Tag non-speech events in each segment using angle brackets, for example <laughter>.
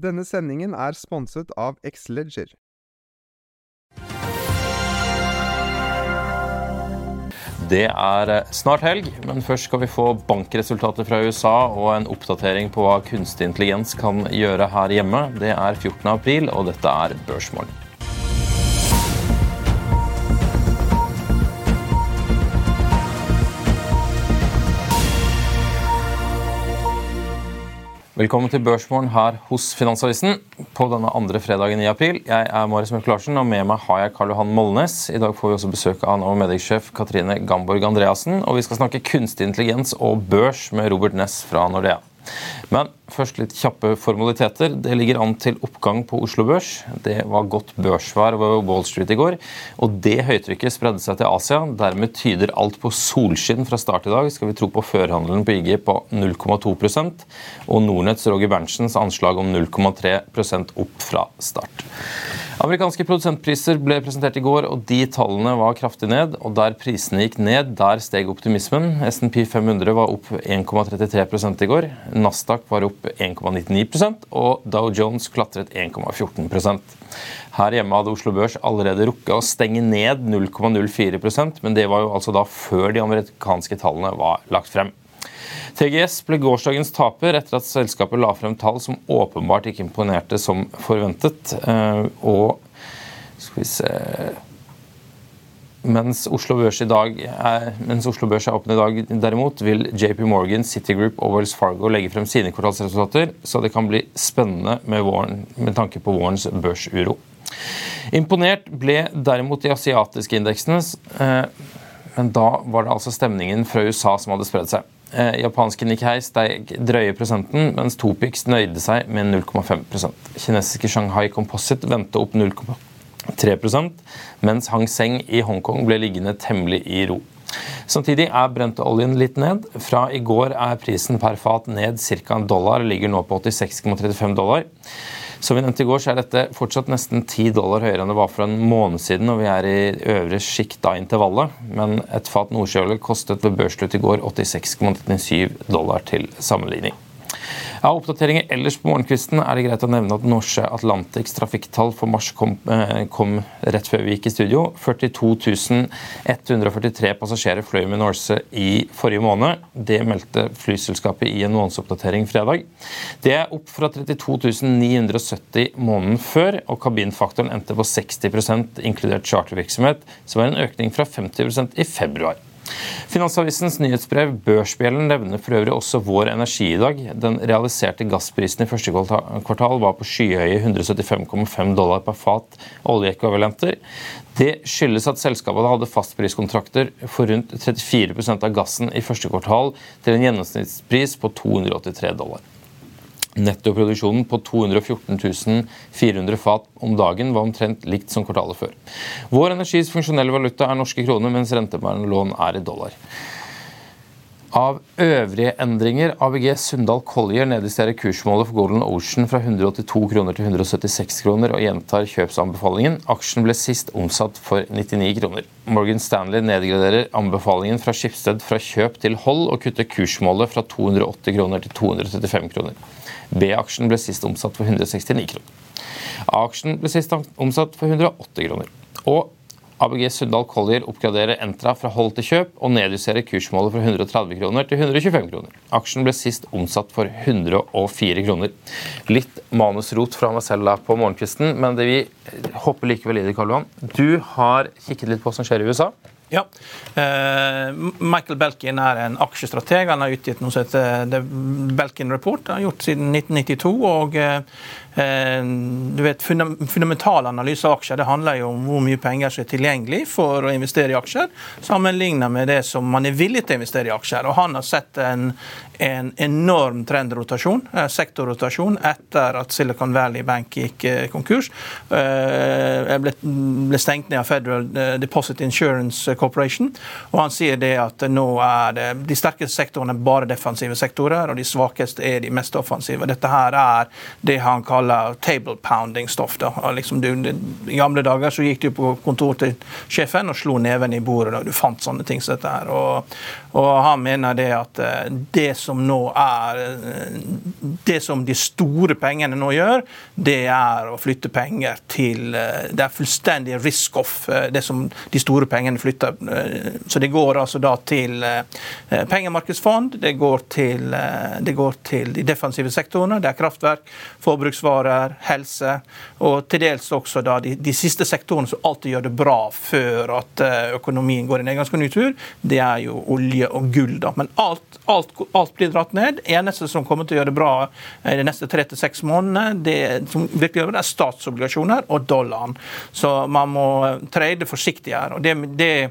Denne sendingen er sponset av Xleger. Det er eh, snart helg, men først skal vi få bankresultater fra USA og en oppdatering på hva kunstig intelligens kan gjøre her hjemme. Det er 14. april, og dette er Børsmorgen. Velkommen til Børsmorgen her hos Finansavisen på denne andre fredagen i april. Jeg er Marius Mørk Larsen, og med meg har jeg Karl Johan Molnes. I dag får vi også besøk av Nå Medic-sjef Katrine Gamborg Andreassen. Og vi skal snakke kunstig intelligens og børs med Robert Ness fra Nordea. Men først litt kjappe formaliteter. Det ligger an til oppgang på Oslo Børs. Det var godt børsvær ved Wall Street i går. Og det høytrykket spredde seg til Asia. Dermed tyder alt på solskinn fra start i dag, skal vi tro på førhandelen på IG på 0,2% og Nordnetts Roger Berntsens anslag om 0,3% opp fra start. Amerikanske produsentpriser ble presentert i går, og de tallene var kraftig ned. og Der prisene gikk ned, der steg optimismen. SNP 500 var opp 1,33 i går. Nasdaq var opp 1,99% og Dow Jones klatret 1,14 Her hjemme hadde Oslo Børs allerede rukket å stenge ned 0,04% men det var jo altså da før de amerikanske tallene var lagt frem. TGS ble gårsdagens taper etter at selskapet la frem tall som åpenbart ikke imponerte som forventet. Eh, og skal vi se mens Oslo Børs i dag er, mens Oslo Børs er åpen i dag, derimot, vil JP Morgan, Citigroup og Wells Fargo legge frem sine kvartalsresultater, så det kan bli spennende med, våren, med tanke på vårens børsuro. Imponert ble derimot de asiatiske indeksene, eh, men da var det altså stemningen fra USA som hadde spredd seg. Eh, japanske Nikkei steg drøye prosenten, mens Topix nøyde seg med 0,5% Kinesiske Shanghai Composite vendte opp 0,3 mens Hang Seng i Hongkong ble liggende temmelig i ro. Samtidig er brenteoljen litt ned. Fra i går er prisen per fat ned ca. en dollar, ligger nå på 86,35 dollar. Som vi nevnte i går, så er dette fortsatt nesten 10 dollar høyere enn det var for en måned siden, og vi er i øvre sjikt av intervallet. Men et fat nordsjøolje kostet ved børsslutt i går 86,97 dollar til sammenligning. Av oppdateringer ellers på morgenkvisten er det greit å nevne at Norse Atlantics trafikktall for mars kom, eh, kom, rett før vi gikk i studio. 42 143 passasjerer fløy med Norse i forrige måned. Det meldte flyselskapet i en månedsoppdatering fredag. Det er opp fra 32 970 måneden før, og kabinfaktoren endte på 60% inkludert chartervirksomhet, som er en økning fra 50% i februar. Finansavisens nyhetsbrev Børsbjellen nevner for øvrig også Vår Energi i dag. Den realiserte gassprisen i første kvartal var på skyhøye 175,5 dollar per fat oljeekvivalenter. Det skyldes at selskapet hadde fastpriskontrakter for rundt 34% av gassen i første kvartal til en gjennomsnittspris på 283 dollar. Nettoproduksjonen på 214 400 fat om dagen var omtrent likt som kvartalet før. Vår energis funksjonelle valuta er norske kroner, mens rentebærende lån er i dollar. Av øvrige endringer, ABG Sundal Collier nedjusterer kursmålet for Golden Ocean fra 182 kroner til 176 kroner og gjentar kjøpsanbefalingen. Aksjen ble sist omsatt for 99 kroner. Morgan Stanley nedgraderer anbefalingen fra Skipsted fra kjøp til hold og kutter kursmålet fra 280 kroner til 235 kroner. B-aksjen ble sist omsatt for 169 kroner. A-aksjen ble sist omsatt for 108 kroner. Og ABG Sundal Collier oppgraderer Entra fra hold til kjøp og nedjusterer kursmålet fra 130 kroner til 125 kroner. Aksjen ble sist omsatt for 104 kroner. Litt manusrot fra meg selv der på morgenkvisten, men det vi hopper likevel i det, Karl Johan. Du har kikket litt på hva som skjer i USA. Ja. Uh, Michael Belkin er en aksjestrateg. Han har utgitt noe som heter The Belkin Report. Han har gjort siden 1992. og Eh, du vet, Fundamental analyse av aksjer det handler jo om hvor mye penger som er tilgjengelig for å investere i aksjer, sammenlignet med det som man er villig til å investere i aksjer. Og Han har sett en, en enorm trendrotasjon, eh, sektorrotasjon, etter at Silicon Valley Bank gikk konkurs. konkurs. Ble, ble stengt ned av Federal Deposit Insurance Corporation. og Han sier det at nå er det, de sterkeste sektorene bare defensive sektorer, og de svakeste er de mest offensive. Dette her er det han kaller kaller table pounding-stoff. Liksom I gamle dager så gikk du på kontor til sjefen og slo neven i bordet da du fant sånne ting som dette. her. Og, og han mener det at eh, det som nå er eh, Det som de store pengene nå gjør, det er å flytte penger til eh, Det er fullstendig risk-off, det som de store pengene flytter. Så det går altså da til pengemarkedsfond, det går til, det går til de defensive sektorene, det er kraftverk, forbruksvarer matvarer, helse, og til dels også da de, de, siste sektorene som alltid gjør det bra før at eh, økonomien går i nedgangskonjunktur, det er jo olje og gull. da. Men alt, alt, alt blir dratt ned. Eneste som kommer til å gjøre det bra i de neste tre til seks månedene, det som virkelig gjør det, er statsobligasjoner og dollaren. Så man må trade forsiktig her. og det, det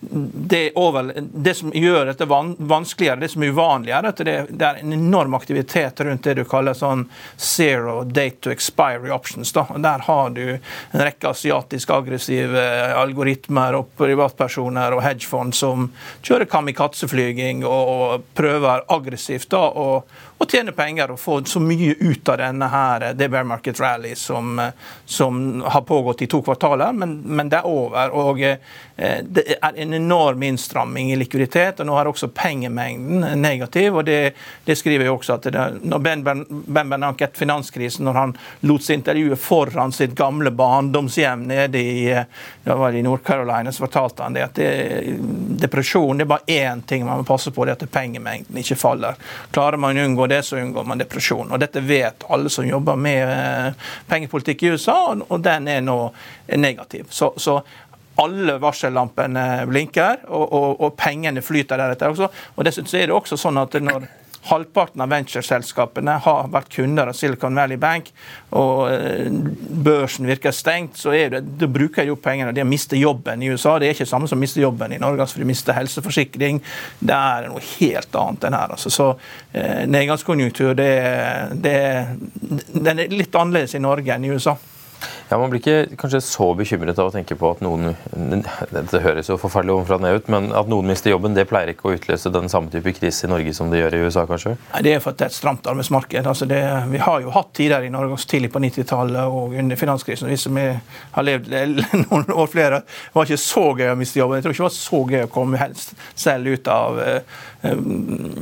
det, over, det, som gjør dette vanskeligere, det som er uvanlig, er at det, det, er en enorm aktivitet rundt det du kaller sånn zero date to expiry options. Da. Der har du en rekke asiatisk aggressive algoritmer og privatpersoner og hedgefond som kjører kamikazeflyging og, og prøver aggressivt da, og, og tjene penger og få så mye ut av denne her, det bear market rally som, som har pågått i to kvartaler, men, men det er over. og Eh, det er en enorm innstramming i likviditet, og nå er også pengemengden negativ. og Det, det skriver jo også at det, når Ben, Bernanke etter finanskrisen, når han lot seg intervjue foran sitt gamle barndomshjem nede i, i Nord-Carolina, så fortalte han det at det, depresjon det er bare én ting man må passe på, det er at pengemengden ikke faller. Klarer man å unngå det, så unngår man depresjon. Og Dette vet alle som jobber med eh, pengepolitikk i USA, og den er nå negativ. Så, så alle varsellampene blinker, og, og, og, pengene flyter deretter også. Og Dessuten er det også sånn at når halvparten av ventureselskapene har vært kunder av Silicon Valley Bank, og eh, børsen virker stengt, så er det, de bruker opp pengene. De har mistet jobben i USA. Det er ikke det samme som å miste jobben i Norge, altså de mister helseforsikring. Det er noe helt annet enn her. Altså. Så eh, nedgangskonjunktur, det, det, den er litt annerledes i Norge enn i USA. Ja, Man blir ikke kanskje så bekymret av å tenke på at noen det høres jo forferdelig ovenfra ut, men at noen mister jobben, det pleier ikke å utløse den samme type krise i Norge som det gjør i USA, kanskje? Nei, Det er for at det er et stramt arbeidsmarked. Altså det, vi har jo hatt tider i Norge også tidlig på 90-tallet og under finanskrisen. Vi som har levd <laughs> noen år flere, det var ikke så gøy å miste jobben. Jeg tror ikke det var så gøy å komme helst selv ut av uh,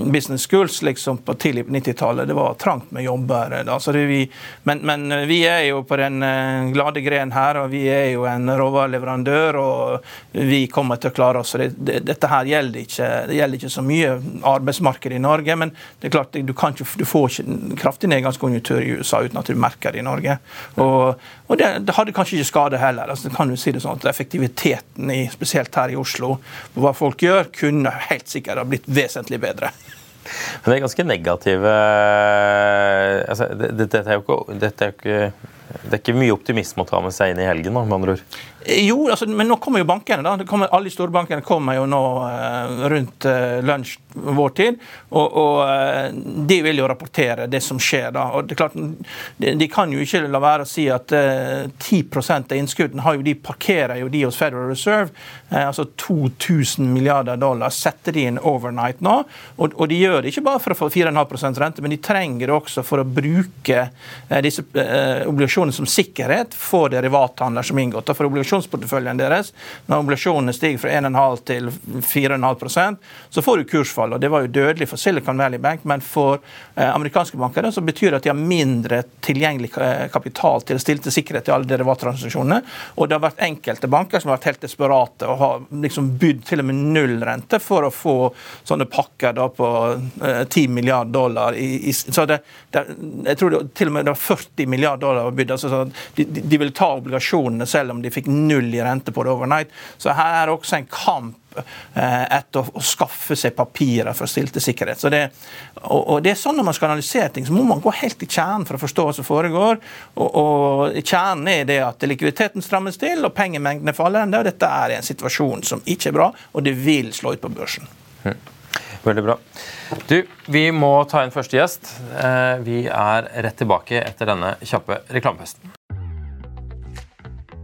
business schools liksom på tidlig på 90-tallet. Det var trangt med jobber. Altså vi, men, men, vi er jo på den uh, glade gren her, og vi er jo en råvareleverandør, og vi kommer til å klare oss. Det, det, dette her gjelder ikke, det gjelder ikke så mye arbeidsmarked i Norge, men det er klart du, ikke, du får ikke kraftig nedgangskonjunktur i USA uten at du merker det i Norge. Og, og det, det, hadde kanskje ikke skade heller. altså kan du si det sånn at Effektiviteten, i, spesielt her i Oslo, på hva folk gjør, kunne helt sikkert ha blitt vesentlig bedre. Men det er ganske negative altså, Dette er jo ikke, dette er jo ikke det er ikke mye optimisme å ta med seg inn i helgen? da, med andre ord. Jo, altså, men nå kommer jo bankene. da. Kommer, alle de store bankene kommer jo nå uh, rundt uh, lunsj vår tid. Og, og uh, de vil jo rapportere det som skjer. da. Og det er klart, De, de kan jo ikke la være å si at 10% av innskuddene har jo de parkerer jo de hos Federal Reserve. altså 2000 milliarder dollar setter de inn overnight nå. Og, og de gjør det ikke bare for å få 4,5% rente, men de trenger det også for å bruke disse obligasjonene som sikkerhet for derivathandler som inngått. For obligasjoner obligasjonsporteføljen deres. Når obligasjonene stiger fra 1,5 til 4,5% så får du kursfall. og Det var jo dødelig for Silicon Valley Bank, men for eh, amerikanske banker så betyr det at de har mindre tilgjengelig kapital til å stille til sikkerhet til alle derivattransaksjonene. Og det har vært enkelte banker som har vært helt desperate og har liksom bydd til og med nullrente for å få sånne pakker da på eh, 10 milliarder dollar. I, i, så det, det, jeg tror det, til og med det var 40 milliarder dollar bydd. Altså, de, de ville ta obligasjonene selv om de fikk null i rente på det overnight. Så her er det også en kamp Eh, etter å, skaffe seg papirer for å stille til sikkerhet. Så det, og, og, det er sånn Når man skal analysere ting, så må man gå helt i kjernen for å forstå hva som foregår. Og, og Kjernen er det at likviditeten strammes til og pengemengdene faller. enda, og Dette er en situasjon som ikke er bra, og det vil slå ut på børsen. Veldig bra. Du, Vi må ta inn første gjest. Eh, vi er rett tilbake etter denne kjappe reklamefesten.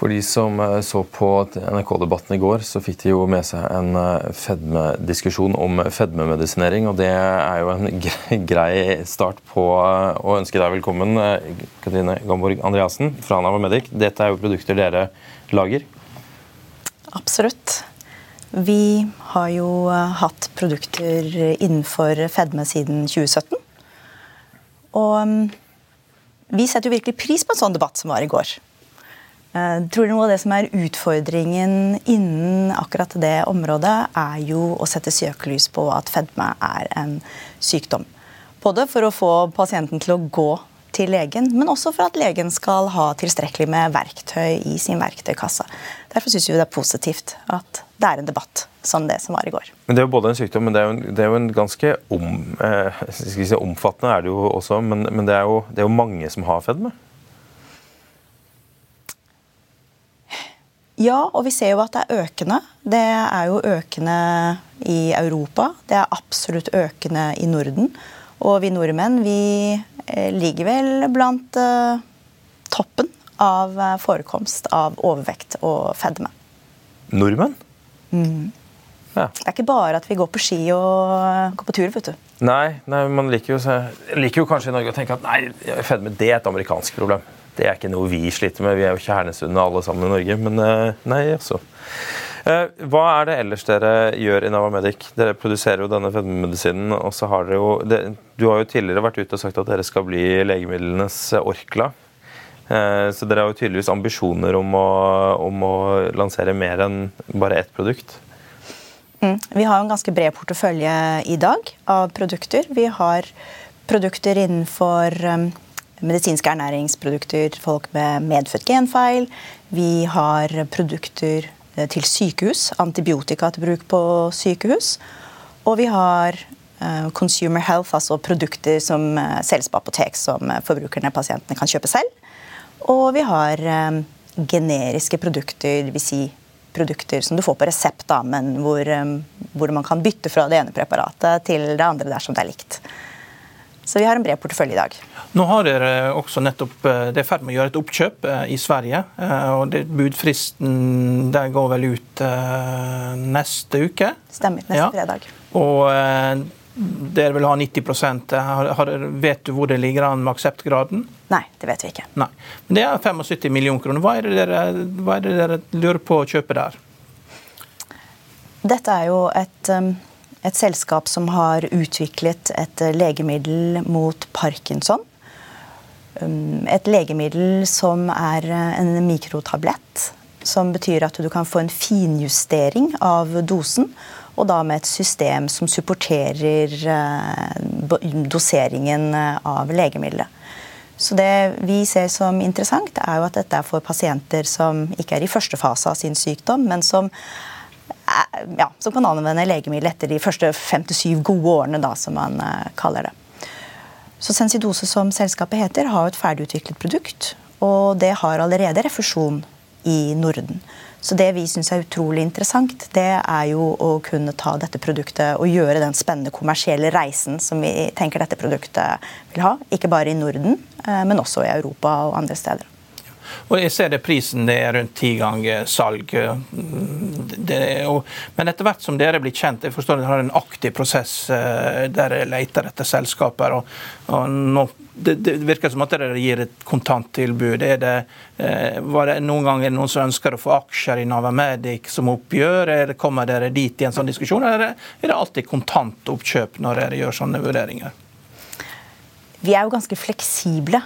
For de som eh, så på NRK-debatten i går, så fikk de jo med seg en eh, fedmediskusjon om fedmemedisinering. og Det er jo en grei start på eh, å ønske deg velkommen, Katrine Gamborg Andreassen fra Navamedic. Dette er jo produkter dere lager? Absolutt. Vi har jo hatt produkter innenfor fedme siden 2017. Og mm, vi setter jo virkelig pris på en sånn debatt som var i går. Jeg eh, tror Noe av det som er utfordringen innen akkurat det området, er jo å sette søkelys på at fedme er en sykdom. Både for å få pasienten til å gå til legen, men også for at legen skal ha tilstrekkelig med verktøy i sin verktøykasse. Derfor syns vi det er positivt at det er en debatt som det som var i går. Men Det er jo både en sykdom, men det er jo en, det er jo en ganske om, eh, si, omfattende er det jo også, men, men det, er jo, det, er jo, mange som har fedme? Ja, og vi ser jo at det er økende. Det er jo økende i Europa. Det er absolutt økende i Norden. Og vi nordmenn vi eh, ligger vel blant uh, toppen av eh, forekomst av overvekt og fedme. Nordmenn? Mm. Ja. Det er ikke bare at vi går på ski og går på tur. vet du. Nei, nei man liker jo, liker jo kanskje i Norge å tenke at nei, fedme det er et amerikansk problem. Det er ikke noe vi sliter med. Vi er jo kjernesunne alle sammen i Norge. Men eh, nei, altså. Hva er det ellers dere gjør i Navamedic? Dere produserer jo denne fedmemedisinen. og så har dere jo, Du har jo tidligere vært ute og sagt at dere skal bli legemidlenes Orkla. Eh, så dere har jo tydeligvis ambisjoner om å, om å lansere mer enn bare ett produkt. Mm. Vi har en ganske bred portefølje i dag av produkter. Vi har produkter innenfor medisinske ernæringsprodukter, folk med medfødt genfeil. Vi har produkter eh, til sykehus. Antibiotika til bruk på sykehus. Og vi har uh, consumer health, altså produkter som uh, selges på apotek som forbrukerne, og pasientene, kan kjøpe selv. Og vi har generiske produkter, dvs. Si produkter som du får på resept, da, men hvor, hvor man kan bytte fra det ene preparatet til det andre dersom det er likt. Så vi har en bred portefølje i dag. Nå har dere også nettopp, eh, Det er i ferd med å gjøre et oppkjøp eh, i Sverige. Eh, og det, Budfristen der går vel ut neste uke? Stemmer. Neste ja. fredag. Og dere vil ha 90 har, har, Vet du hvor det ligger an med akseptgraden? Nei, det vet vi ikke. Nei. Men det er 75 millioner kroner. Hva er, det dere, hva er det dere lurer på å kjøpe der? Dette er jo et um et selskap som har utviklet et eh, legemiddel mot parkinson. Um, et legemiddel som er eh, en mikrotablett. Som betyr at du kan få en finjustering av dosen. Og da med et system som supporterer eh, doseringen av legemiddelet. Så det vi ser som interessant, er jo at dette er for pasienter som ikke er i første fase av sin sykdom, men som ja, som kan anvende legemiddel etter de første fem til syv gode årene, da, som man uh, kaller det. Så Sensidose, som selskapet heter, har et ferdigutviklet produkt. Og det har allerede refusjon i Norden. Så det vi syns er utrolig interessant, det er jo å kunne ta dette produktet og gjøre den spennende kommersielle reisen som vi tenker dette produktet vil ha. Ikke bare i Norden, eh, men også i Europa og andre steder. Og jeg ser det prisen det er rundt ti ganger salg. Og, men etter hvert som dere blir kjent, jeg forstår at dere har en aktiv prosess eh, der dere leter etter selskaper. og, og nå, det, det, virker som at dere gir et kontanttilbud. Er det, eh, var det noen ganger noen som ønsker å få aksjer i Navamedic som oppgjør? Eller kommer dere dit i en sånn diskusjon, eller er det alltid kontantoppkjøp når dere gjør sånne vurderinger? Vi er jo ganske fleksible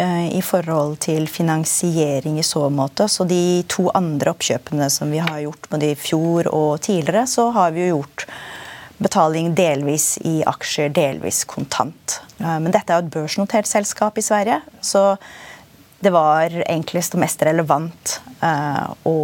i forhold til finansiering i så måte. Så de to andre oppkjøpene som vi har gjort både i fjor og tidligere, så har vi jo gjort betaling delvis i aksjer, delvis kontant. Eh, men dette er jo et børsnotert selskap i Sverige, så det var enklest og mest relevant eh, å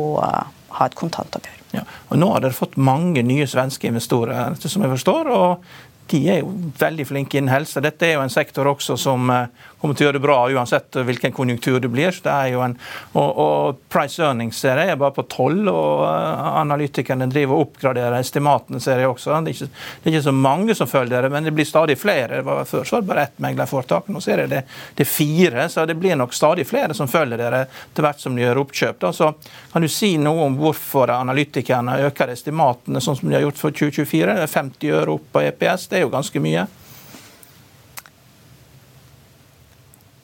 ha et kontantoppgjør. Ja, og Nå har dere fått mange nye svenske investorer, som jeg forstår. og de er jo veldig flinke innen helse. Dette er jo en sektor også som eh, kommer til å gjøre det bra uansett hvilken konjunktur det blir. så Det er jo en, og, og price earnings ser jeg er bare på tolv, og uh, analytikerne driver og oppgraderer estimatene, ser jeg også. Det er, ikke, det er, ikke, så mange som følger det, men det blir stadig flere. Før så var det bare ett meglerforetak, nå ser jeg det, det er fire. Så det blir nok stadig flere som følger dere til hvert som de gjør oppkjøp. Da. Så kan du si noe om hvorfor analytikerne øker estimatene sånn som de har gjort for 2024? 50 øre opp på EPS. Det er jo ganske mye.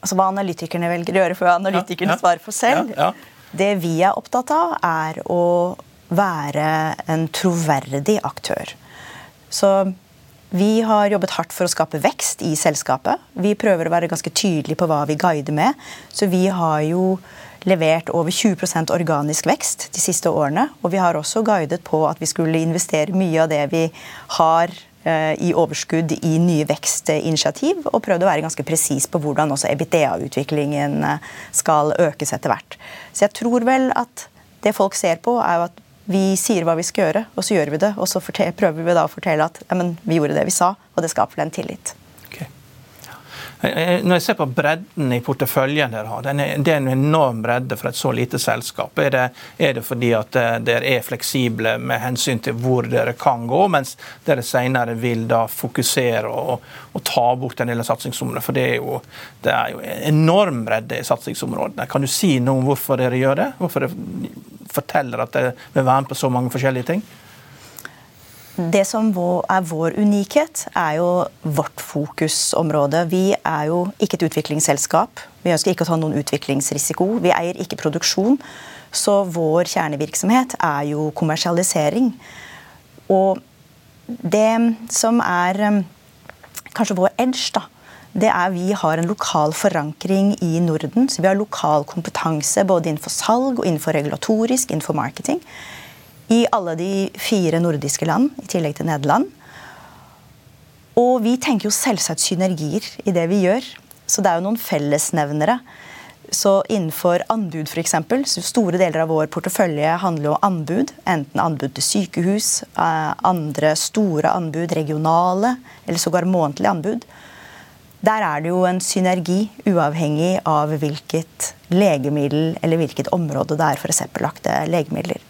Altså hva analytikerne velger å gjøre, for analytikerne ja, ja. svarer for selv. Det vi er opptatt av, er å være en troverdig aktør. Så vi har jobbet hardt for å skape vekst i selskapet. Vi prøver å være ganske tydelige på hva vi guider med. Så vi har jo levert over 20% organisk vekst de siste årene. Og vi har også guidet på at vi skulle investere mye av det vi har i overskudd i nye vekstinitiativ, og prøvd å være ganske presis på hvordan også EBITDA-utviklingen eh, skal økes etter hvert. Så jeg tror vel at det folk ser på, er jo at vi sier hva vi skal gjøre, og så gjør vi det. Og så prøver vi da å fortelle at vi gjorde det vi sa, og det skaper en tillit. Når jeg ser på bredden i porteføljen dere har, det er en enorm bredde for et så lite selskap. Er det, er det fordi at eh, dere er fleksible med hensyn til hvor dere kan gå, mens dere senere vil da fokusere og, og ta bort en del av satsingsområdene? For det er, jo, det er jo enorm bredde i satsingsområdene. Kan du si noe om hvorfor dere gjør det? Hvorfor dere forteller at dere vil være med på så mange forskjellige ting? Det som er vår unikhet, er jo vårt fokusområde. Vi er jo ikke et utviklingsselskap. Vi ønsker ikke å ta noen utviklingsrisiko. Vi eier ikke produksjon. Så vår kjernevirksomhet er jo kommersialisering. Og det som er um, kanskje vår edge, da, det er vi har en lokal forankring i Norden. Så vi har lokal kompetanse både innenfor salg og innenfor regulatorisk, innenfor marketing i alle de fire nordiske land, i tillegg til Nederland. Og vi tenker jo selvsagt synergier i det vi gjør. Så det er jo noen fellesnevnere. Så innenfor anbud, f.eks., store deler av vår portefølje handler jo om anbud. Enten anbud til sykehus, eh, andre store anbud, regionale, eller sågar månedlige anbud. Der er det jo en synergi, uavhengig av hvilket legemiddel eller hvilket område det er for reseptbelagte legemidler.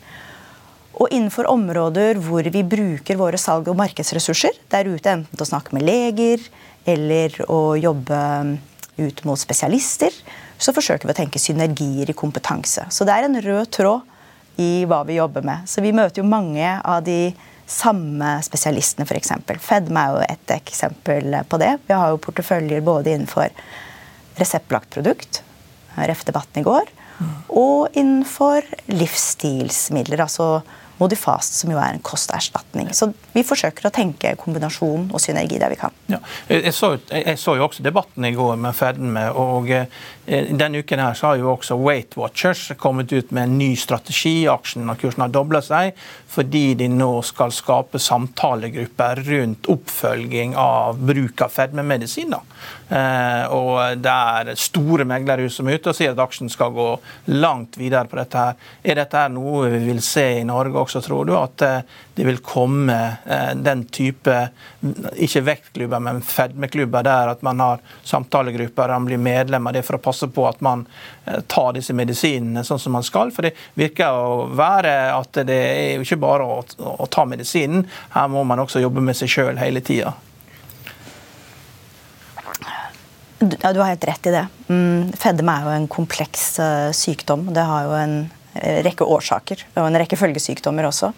Og innenfor områder hvor vi bruker våre salg- og markedsressurser, der ute enten til å snakke med leger eller å jobbe ut mot spesialister, så forsøker vi å tenke synergier i kompetanse. Så det er en rød tråd i hva vi jobber med. Så vi møter jo mange av de samme spesialistene, f.eks. Fedme er jo et eksempel på det. Vi har jo porteføljer både innenfor reseptbelagt produkt, ref-debatten i går, og innenfor livsstilsmidler. altså Modifast, som jo er en kosterstatning. Så vi forsøker å tenke kombinasjon og synergi der vi kan. Ja. Jeg, så, jeg, så, jo også debatten i går med fedme. og eh, Denne uken her så har jo også Weight Watchers kommet ut med en ny strategi. Aksjen og kursen har dobla seg fordi de nå skal skape samtalegrupper rundt oppfølging av bruk av fedmemedisiner. Og det er store meglerhus som er ute og sier at aksjen skal gå langt videre på dette. her. Er dette noe vi vil se i Norge også, tror du? At eh, det vil komme eh, den type, ikke vektklubber, men fedmeklubber, der at man har samtalegrupper, man blir medlem av det for å passe på at man tar disse medisinene sånn som man skal. For det virker å være at det er jo ikke bare å, ta medisinen, her må man også jobbe med seg sjøl hele tida. Ja, Du har helt rett i det. Mm, fedme er jo en kompleks uh, sykdom. Det har jo en uh, rekke årsaker og en rekke følgesykdommer også.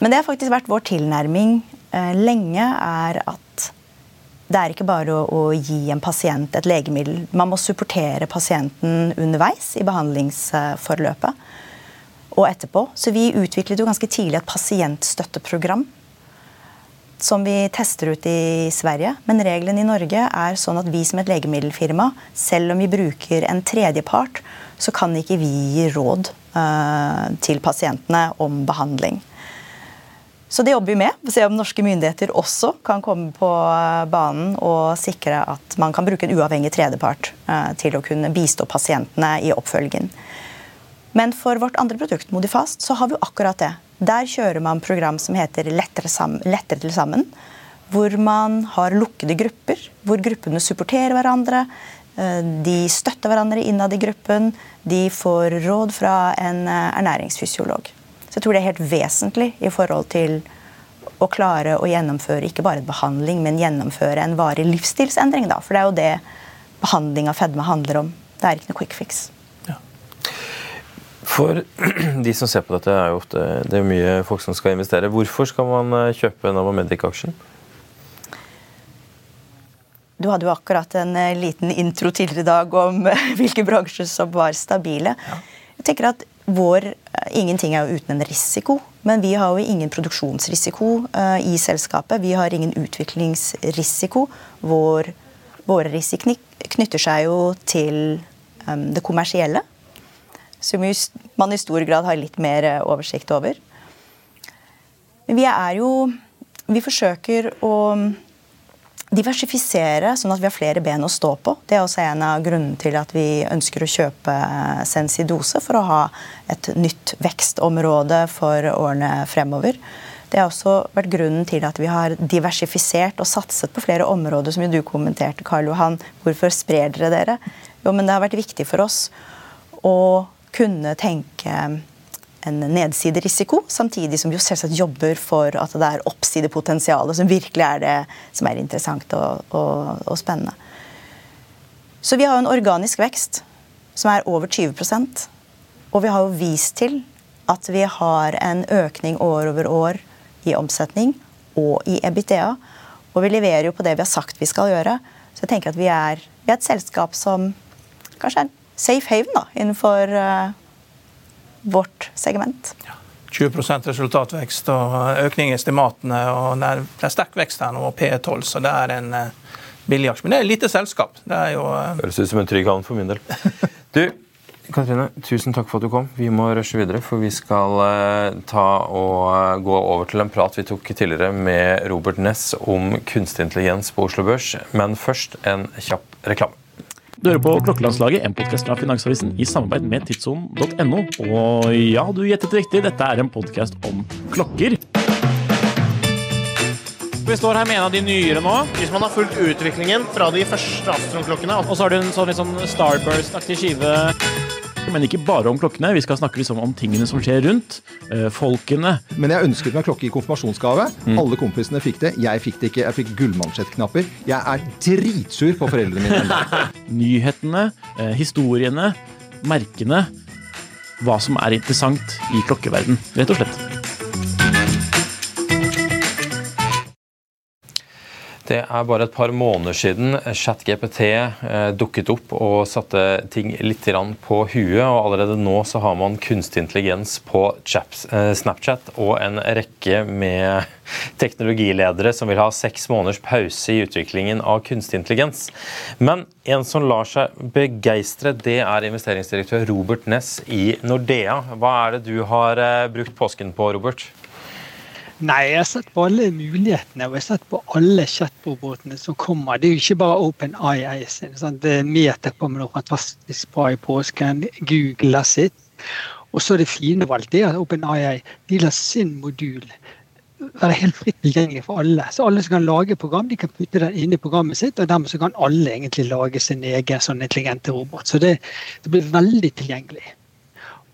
Men det har faktisk vært vår tilnærming lenge, er at det er ikke bare å, å, gi en pasient et legemiddel. Man må supportere pasienten underveis i behandlingsforløpet og etterpå. Så vi utviklet jo ganske tidlig et pasientstøtteprogram som vi tester ut i Sverige. Men regelen i Norge er sånn at vi som et legemiddelfirma, selv om vi bruker en tredjepart, så kan ikke vi gi råd uh, til pasientene om behandling. Så det jobber vi med. Se om norske myndigheter også kan komme på eh, banen og sikre at man kan bruke en uavhengig tredjepart uh, til å kunne bistå pasientene i oppfølgingen. Men for vårt andre produkt, Modifast, så har vi jo akkurat det. Der kjører man program som heter Lettere, til sammen. Hvor man har lukkede grupper, hvor gruppene supporterer hverandre. Eh, de støtter hverandre innad i gruppen. De får råd fra en eh, ernæringsfysiolog. Så jeg tror det er helt vesentlig i forhold til å klare å gjennomføre ikke bare behandling, men gjennomføre en varig livsstilsendring. Da. For det er jo det behandling av fedme handler om. Det er ikke noe quick fix. For <clears throat> de som ser på dette, er jo ofte det er mye folk som skal investere. Hvorfor skal man eh, kjøpe Novamedic-aksjen? Du hadde jo akkurat en eh, liten intro tidligere i dag om <laughs> hvilke bransjer som var stabile. Ja. Jeg tenker at vår, Ingenting er jo uten en risiko, men vi har jo ingen produksjonsrisiko uh, i selskapet. Vi har ingen utviklingsrisiko. Vår, våre risiko knytter seg jo til um, det kommersielle som man i stor grad har litt mer eh, oversikt over. Men vi er jo Vi forsøker å diversifisere, sånn at vi har flere ben å stå på. Det er også en av grunnene til at vi ønsker å kjøpe eh, Sensidose, for å ha et nytt vekstområde for årene fremover. Det har også vært grunnen til at vi har diversifisert og satset på flere områder, som jo du kommenterte, Karl Johan. Hvorfor sprer dere dere? Jo, men det har vært viktig for oss å kunne tenke en nedsiderisiko, samtidig som vi jo selvsagt jobber for at det er oppsidepotensialet som virkelig er det som er interessant og, og, og spennende. Så vi har jo en organisk vekst som er over 20% Og vi har jo vist til at vi har en økning år over år i omsetning og i EBITDA. Og vi leverer jo på det vi har sagt vi skal gjøre. Så jeg tenker at vi er, vi er et selskap som kanskje er safe haven da, innenfor uh, vårt segment. Ja. 20 resultatvekst og økning i estimatene. og Det er, det er sterk vekst her nå, og P12, så det er en uh, billig aksje. Men det er et lite selskap. Det er jo uh... Høres ut som en trygg havn for min del. <laughs> Du, Katrine, tusen takk for at du kom. Vi må rushe videre, for vi skal uh, ta og gå over til en prat vi tok tidligere med Robert Ness om kunstig intelligens på Oslo Børs. Men først en kjapp reklame. Du hører på Klokkelandslaget, en podkast fra Finansavisen i samarbeid med tidssonen.no. Og ja, du gjettet riktig, dette er en podkast om klokker. Vi står her med en av de nyere nå. Hvis man har fulgt utviklingen fra de første Astron-klokkene Og så har du en sånn litt sånn Starburst-aktig skive. Men ikke bare om klokkene. Vi skal snakke liksom om tingene som skjer rundt. eh, folkene. Men jeg ønsket meg klokke i konfirmasjonsgave. Mm. Alle kompisene fikk det. Jeg fikk det ikke. Jeg fikk gullmansjettknapper. Jeg er dritsur på foreldrene mine. <laughs> Nyhetene, eh, historiene, merkene. Hva som er interessant i klokkeverden, rett og slett. Det er bare et par måneder siden ChatGPT eh, dukket opp og satte ting litt på huet. og Allerede nå så har man kunstig intelligens på eh, Snapchat og en rekke med teknologiledere som vil ha seks måneders pause i utviklingen av kunstig intelligens. Men en som lar seg begeistre, det er investeringsdirektør Robert Ness i Nordea. Hva er det du har eh, brukt påsken på, Robert? Nei, jeg har sett på alle mulighetene og jeg har sett på alle chatbotene som kommer. Det er jo ikke bare OpenAI sin. Sant? Er Meta kommer noe fantastisk bra i påsken. Google har sitt. Og så er det fine alt det at OpenAI de lar sin modul være helt fritt tilgjengelig for alle. Så alle som kan lage program, de kan putte den inn i programmet sitt, og dermed så kan alle egentlig lage sin egen sånn intelligente robot. Så det, det blir veldig tilgjengelig.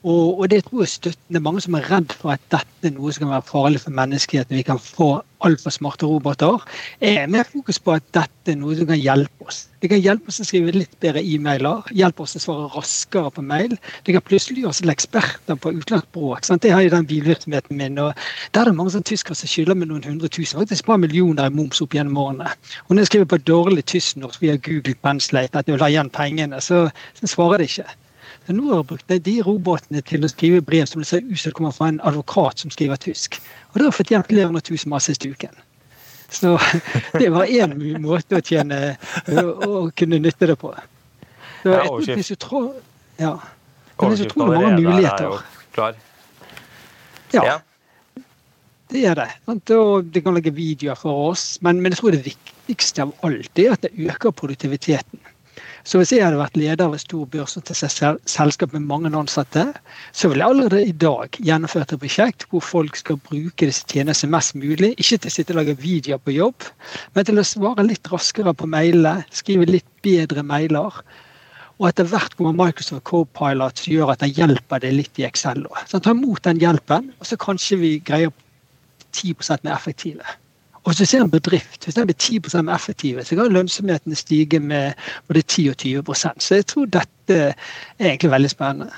Og, og det tror jeg støtten Det er mange som er redd for at dette er noe som kan være farlig for menneskeheten. Vi kan få altfor smarte roboter. Jeg er mer fokus på at dette er noe som kan hjelpe oss. Det kan hjelpe oss å skrive litt bedre e-mailer, hjelpe oss å svare raskere på mail. Det kan plutselig gjøre oss til eksperter på utenlandsspråk. Det har jo den bilvirksomheten min. og Der er det mange sånne tyskere som skylder med noen hundre tusen, faktisk bare millioner i moms opp gjennom årene. Og når jeg skriver på dårlig tysk-norsk via Google Penslate at jeg vil ha igjen pengene, så, så svarer de ikke. Så nå har jeg brukt de robotene til å skrive brev som det ser ut som kommer fra en advokat som skriver tysk. Og det har fått hjelp flere hundre tusen masse siste uken. Så <laughs> det var én måte å tjene å kunne nytte det på. Så jeg tror det finnes utrolig mange muligheter. Ja. Det er det. Og det kan lage videoer for oss, men, men jeg tror det viktigste av alt er at det øker produktiviteten. Så hvis jeg hadde vært leder av et stort børsnotert selskap med mange ansatte, så ville jeg allerede i dag gjennomført et prosjekt hvor folk skal bruke disse tjenestene mest mulig. Ikke til å sitte og lage videoer på jobb, men til å svare litt raskere på mailene, skrive litt bedre mailer. Og etter hvert kommer Microsoft Copilot som gjør at den hjelper deg litt i Excel. Så ta imot den hjelpen, og så kanskje vi greier 10% mer effektive. Og hvis du ser en bedrift, hvis den blir 10 effektiv, så kan lønnsomheten stige med både 10 og 20% Så jeg tror dette er egentlig veldig spennende.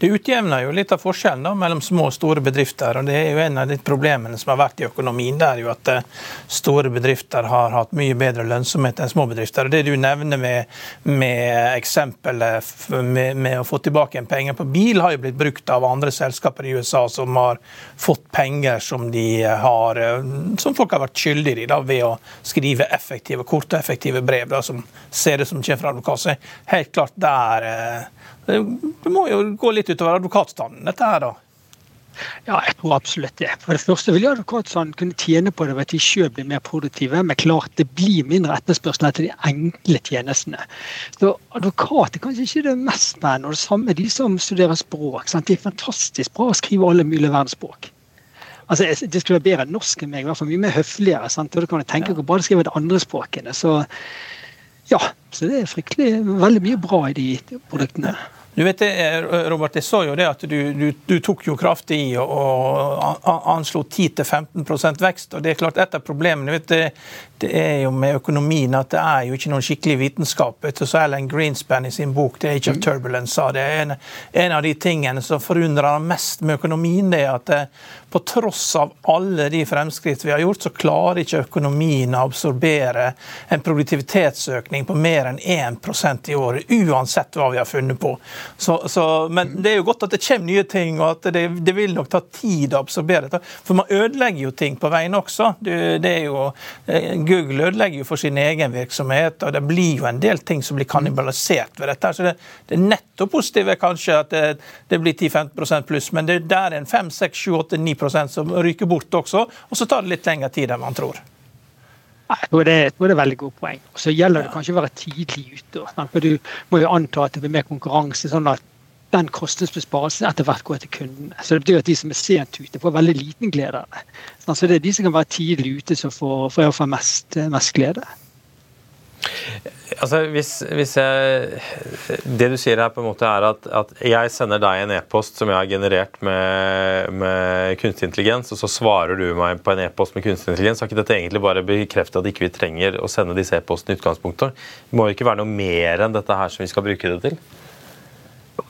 Det utjevner jo litt av forskjellen da, mellom små og store bedrifter. og Det er jo en av de problemene som har vært i økonomien. Det er jo at eh, store bedrifter har hatt mye bedre lønnsomhet enn små bedrifter. og Det du nevner med, med eksempelet med, med, å få tilbake en penger på bil, har jo blitt brukt av andre selskaper i USA som har fått penger som de har, eh, som folk har vært skyldige i da, ved å skrive effektive, korte effektive brev da, som ser ut som kommer fra advokat. Helt klart der eh, det må jo gå litt utover advokatstanden, dette her, da? Ja, jeg tror absolutt det. For det første vil jo advokatstanden kunne tjene på det ved at de selv blir mer produktive. Men klart det blir mindre etterspørsel etter de enkle tjenestene. Så advokat er kanskje ikke det mest spennende. Og det samme de som studerer språk. Sant? De er fantastisk bra å skrive alle mulige verdensspråk. Altså, Det skulle være bedre enn norsk enn meg, i hvert fall mye mer høfligere. Sant? Og da kan jeg tenke hvor bra de skriver de andre språkene. Så ja, så det er fryktelig veldig mye bra i de produktene. Du vet det, Robert, Jeg så jo det at du, du, du tok jo kraftig i og, og anslo 10-15% vekst. og det er klart Et av problemene vet det, det er jo med økonomien at det er jo ikke noen skikkelig vitenskap. vet du, så Alan Greenspan i sin bok The Age of Turbulence sa det en, en av de tingene som forundrer mest med økonomien, det er at det, på tross av alle de fremskritt vi har gjort, så klarer ikke økonomien å absorbere en produktivitetsøkning på mer enn 1% i året, uansett hva vi har funnet på. Så, så, men det er jo godt at det kommer nye ting, og at det, det vil nok ta tid å absorbere dette. For man ødelegger jo ting på veien også. Det, det er jo, eh, Google ødelegger jo for sin egen virksomhet, og det blir jo en del ting som blir kannibalisert ved dette. Så det, det er nettopp positive kanskje at det, det blir 10-15% pluss, men det der er en 5-6-7-8-9% som ryker bort også, og så tar det litt lengre tid enn man tror. Jeg tror, det, jeg tror det er veldig godt poeng. Og Så gjelder det kanskje å være tidlig ute. For du må jo anta at det blir mer konkurranse, sånn at den kostnadsbesparelsen etter hvert går til kundene. Så det betyr at de som er sent ute, får veldig liten glede av det. Så det er de som kan være tidlig ute, som får, får, får mest, mest glede. Altså, hvis, hvis jeg, det du sier her på en måte er at, at jeg sender deg en e-post som jeg har generert med, med, kunstig intelligens, og så svarer du meg på en e-post med kunstig intelligens, har ikke dette egentlig bare bekreftet at ikke vi trenger å sende disse e-postene i utgangspunktet? Det må jo ikke være noe mer enn dette her som vi skal bruke det til?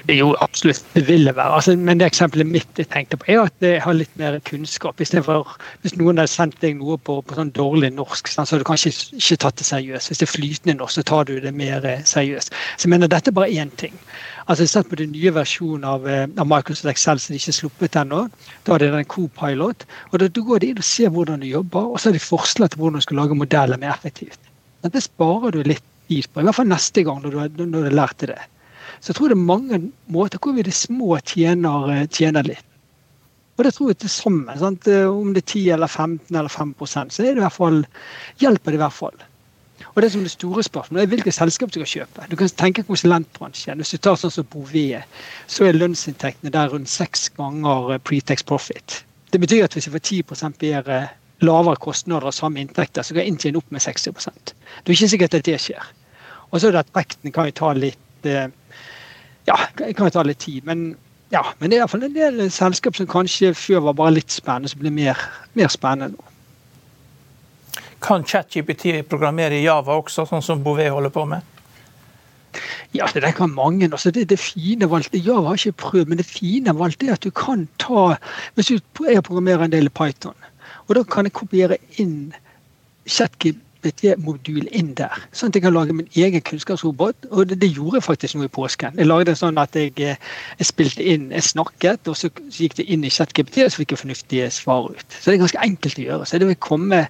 Jo, absolutt. Det vil det være. Altså, men det eksempelet mitt jeg tenkte på, er at jeg har litt mer kunnskap. For, hvis noen hadde sendt deg noe på, på sånn dårlig norsk, så hadde du kanskje ikke tatt det seriøst. Hvis det er flytende norsk, så tar du det mer eh, seriøst. Så jeg mener dette er bare én ting. Altså, sett på den nye versjonen av, eh, av, Microsoft Excel som de ikke er sluppet ennå. Da er det den Co-Pilot. og Da, går de inn og ser hvordan du jobber, og så har de forslag til hvordan du skal lage modeller mer effektivt. Dette sparer du litt tid på, i hvert fall neste gang når du, har lært det. Så jeg tror det er mange måter hvor vi de små tjener, eh, tjener litt. Og det tror jeg til sammen. Sant? Eh, om det er 10 eller 15 eller 5% så det i hvert fall, hjelper det i hvert fall. Og det som er det store spørsmålet er hvilke selskap du skal kjøpe. Du kan tenke konsulentbransjen. Hvis du tar sånn som Bouvet, så er lønnsinntektene der rundt seks ganger eh, Pretex profit. Det betyr at hvis vi får 10 bedre lavere kostnader og samme inntekter, så kan inntjene opp med 60 Det er ikke sikkert at det skjer. Og så er det at vekten kan jo ta litt ja, det kan jo ta litt tid. Men, ja, men det er iallfall en del selskap som kanskje før var bare litt spennende, som blir mer, mer spennende nå. Kan ChatGPT programmere i Java også, sånn som Bouvet holder på med? Ja, det der kan mange. Altså det, det fine valgte, Java har ikke prøvd, men det fine valgte er at du kan ta Hvis jeg programmerer en del i Python, og da kan jeg kopiere inn ChatGPT GPT-modul inn der, sånn at jeg kan lage min egen kunnskapsrobot. Og det, det gjorde jeg faktisk nå i påsken. Jeg lagde sånn at jeg, eh, jeg, spilte inn, jeg snakket, og så gikk det inn i ChatGPT, og så fikk jeg fornuftige svar ut. Så det er ganske enkelt å gjøre. Så det vil komme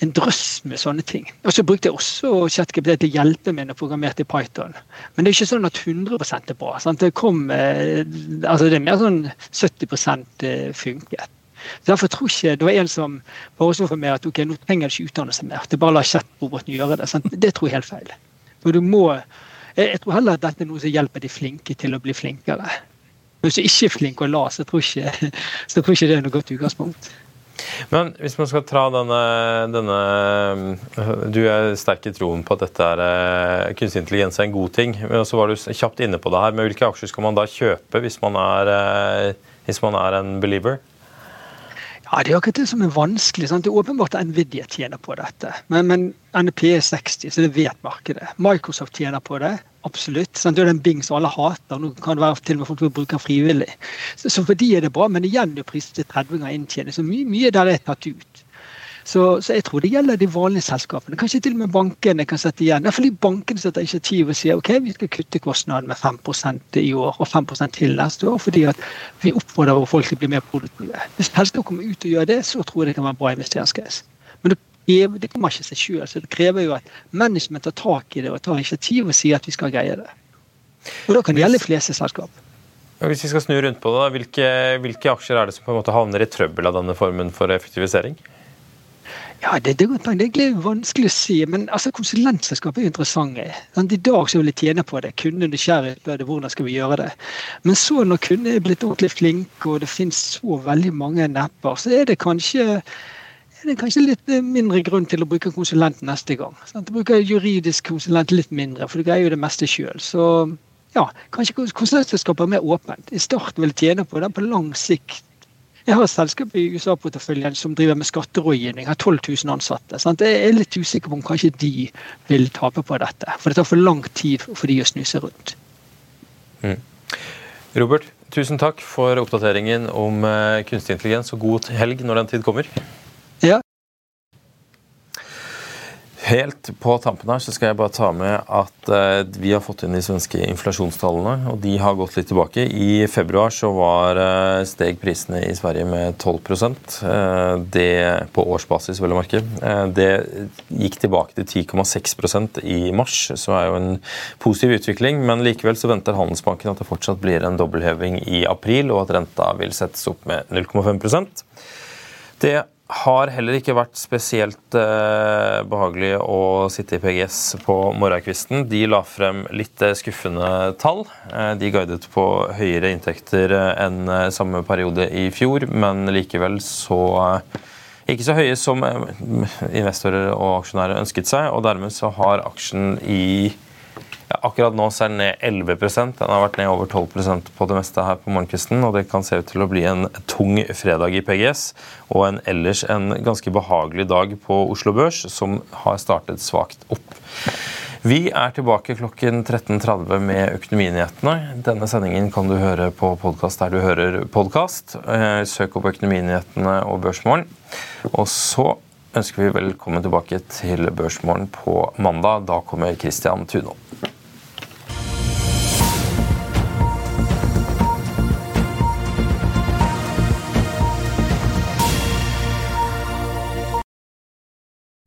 en drøss med sånne ting. Og så brukte jeg også ChatGPT til å hjelpe meg når jeg programmerte i Python. Men det er ikke sånn at 100 er bra. Sant? Det, kom, eh, altså det er mer sånn 70 eh, funket. Derfor tror jeg ikke Det var en som foreslo for meg at ok, nå trenger du ikke utdanne seg mer. Det er bare la chatroboten gjøre det. Sant? Det tror jeg er helt feil. For du må, jeg tror heller at dette er noe som hjelper de flinke til å bli flinkere. Hvis du ikke er flink og la, så tror jeg ikke, tror jeg ikke det er noe godt utgangspunkt. Men hvis man skal tra denne, denne, Du er sterk i troen på at dette er eh, kunstig intelligens er en god ting. Men så var du kjapt inne på det her. Men hvilke aksjer skal man da kjøpe hvis man er, eh, hvis man er en believer? Ja, Det er akkurat det som er vanskelig. Sant? Det er åpenbart at Nvidia tjener på dette. Men, men NP er 60, så det vet markedet. Microsoft tjener på det. Absolutt. Sant? Det er den Bing som alle hater. Nå kan det være til og med folk som bruker frivillig. Så, så for de er det bra, men igjen er prisen til 30 ganger inntjening. Så mye, mye der er tatt ut. Så, så, jeg tror det gjelder de vanlige selskapene. Kanskje til og med bankene kan sette igjen. Ja, fordi bankene setter initiativ og sier ok, vi skal kutte kostnaden med 5% i år og 5 til neste år. Fordi at vi oppfordrer folk til å bli mer produktive. Hvis selskap kommer ut og gjør det, så tror jeg det kan være en bra investeringscase. Men det, det kommer ikke seg sjøl. Så det krever jo at management tar tak i det og tar initiativ og sier at vi skal greie det. Og da kan det gjelde fleste selskap. Hvis vi skal snu rundt på det, hvilke, hvilke aksjer er det som på en måte havner i trøbbel av denne formen for effektivisering? Ja, det, det, det, er vanskelig å si. Men altså, konsulentselskap er interessante. I dag så vil de tjene på det. Kunden er nysgjerrig på det, hvordan skal vi gjøre det. Men så når kunden er blitt ordentlig flink, og det finnes så veldig mange nepper, så er det kanskje er det kanskje litt mindre grunn til å bruke konsulent neste gang. Sant? Du bruker juridisk konsulent litt mindre, for du greier jo det meste sjøl. Så ja, kanskje konsulentselskapet er mer åpent. I starten vil jeg tjene på det, på lang sikt jeg har et selskap i USA-porteføljen som driver med skatterådgivning, har 12 000 ansatte. Sant? Jeg er litt usikker på om kanskje de vil tape på dette. For det tar for lang tid for de å snu seg rundt. Mm. Robert, tusen takk for oppdateringen om eh, kunstig intelligens, og god helg når den tid kommer. Ja, Helt på tampen her så skal jeg bare ta med at eh, vi har fått inn de svenske inflasjonstallene, og de har gått litt tilbake. I februar så var eh, steg prisene i Sverige med 12 eh, Det på årsbasis, vel å merke. Det gikk tilbake til 10,6% i mars, så er jo en positiv utvikling. Men likevel så venter Handelsbanken at det fortsatt blir en dobbeltheving i april, og at renta vil settes opp med 0,5% Det har heller ikke vært spesielt eh, behagelig å sitte i PGS på morgenkvisten. De la frem litt eh, skuffende tall. Eh, de guidet på høyere inntekter eh, enn eh, samme periode i fjor, men likevel så eh, ikke så høye som investorer og aksjonærer ønsket seg, og dermed så har aksjen i ja, akkurat nå så er den ned 11% Den har vært ned over 12% på det meste her på morgenkvisten. Og det kan se ut til å bli en tung fredag i PGS og en ellers en ganske behagelig dag på Oslo Børs, som har startet svakt opp. Vi er tilbake klokken 13.30 med Økonominyhetene. Denne sendingen kan du høre på podkast der du hører podkast. Eh, søk opp Økonominyhetene og Børsmorgen. Og så ønsker vi velkommen tilbake til Børsmorgen på mandag. Da kommer Christian Tunå.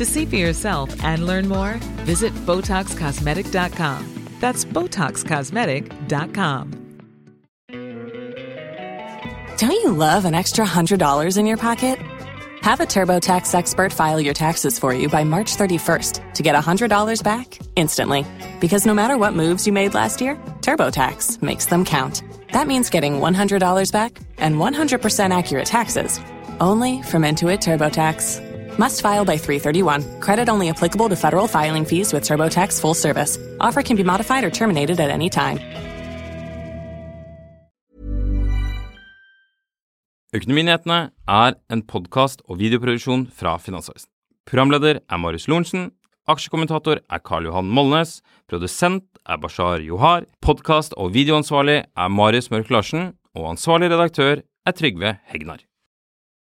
To see for yourself and learn more, visit BotoxCosmetic.com. That's BotoxCosmetic.com. Don't you love an extra $100 in your pocket? Have a TurboTax expert file your taxes for you by March 31st to get $100 back instantly. Because no matter what moves you made last year, TurboTax makes them count. That means getting $100 back and 100% accurate taxes only from Intuit TurboTax. Must file by 331. Credit only applicable to federal filing fees with TurboTax full service. Offer can be modified or terminated at any time. Økonominyhetene er en podkast og videoproduksjon fra Finansavisen. Programleder er Marius Lorentzen. Aksjekommentator er Karl Johan Molnes. Produsent er Bashar Johar. Podkast- og videoansvarlig er Marius Mørk Larsen. Og ansvarlig redaktør er Trygve Hegnar.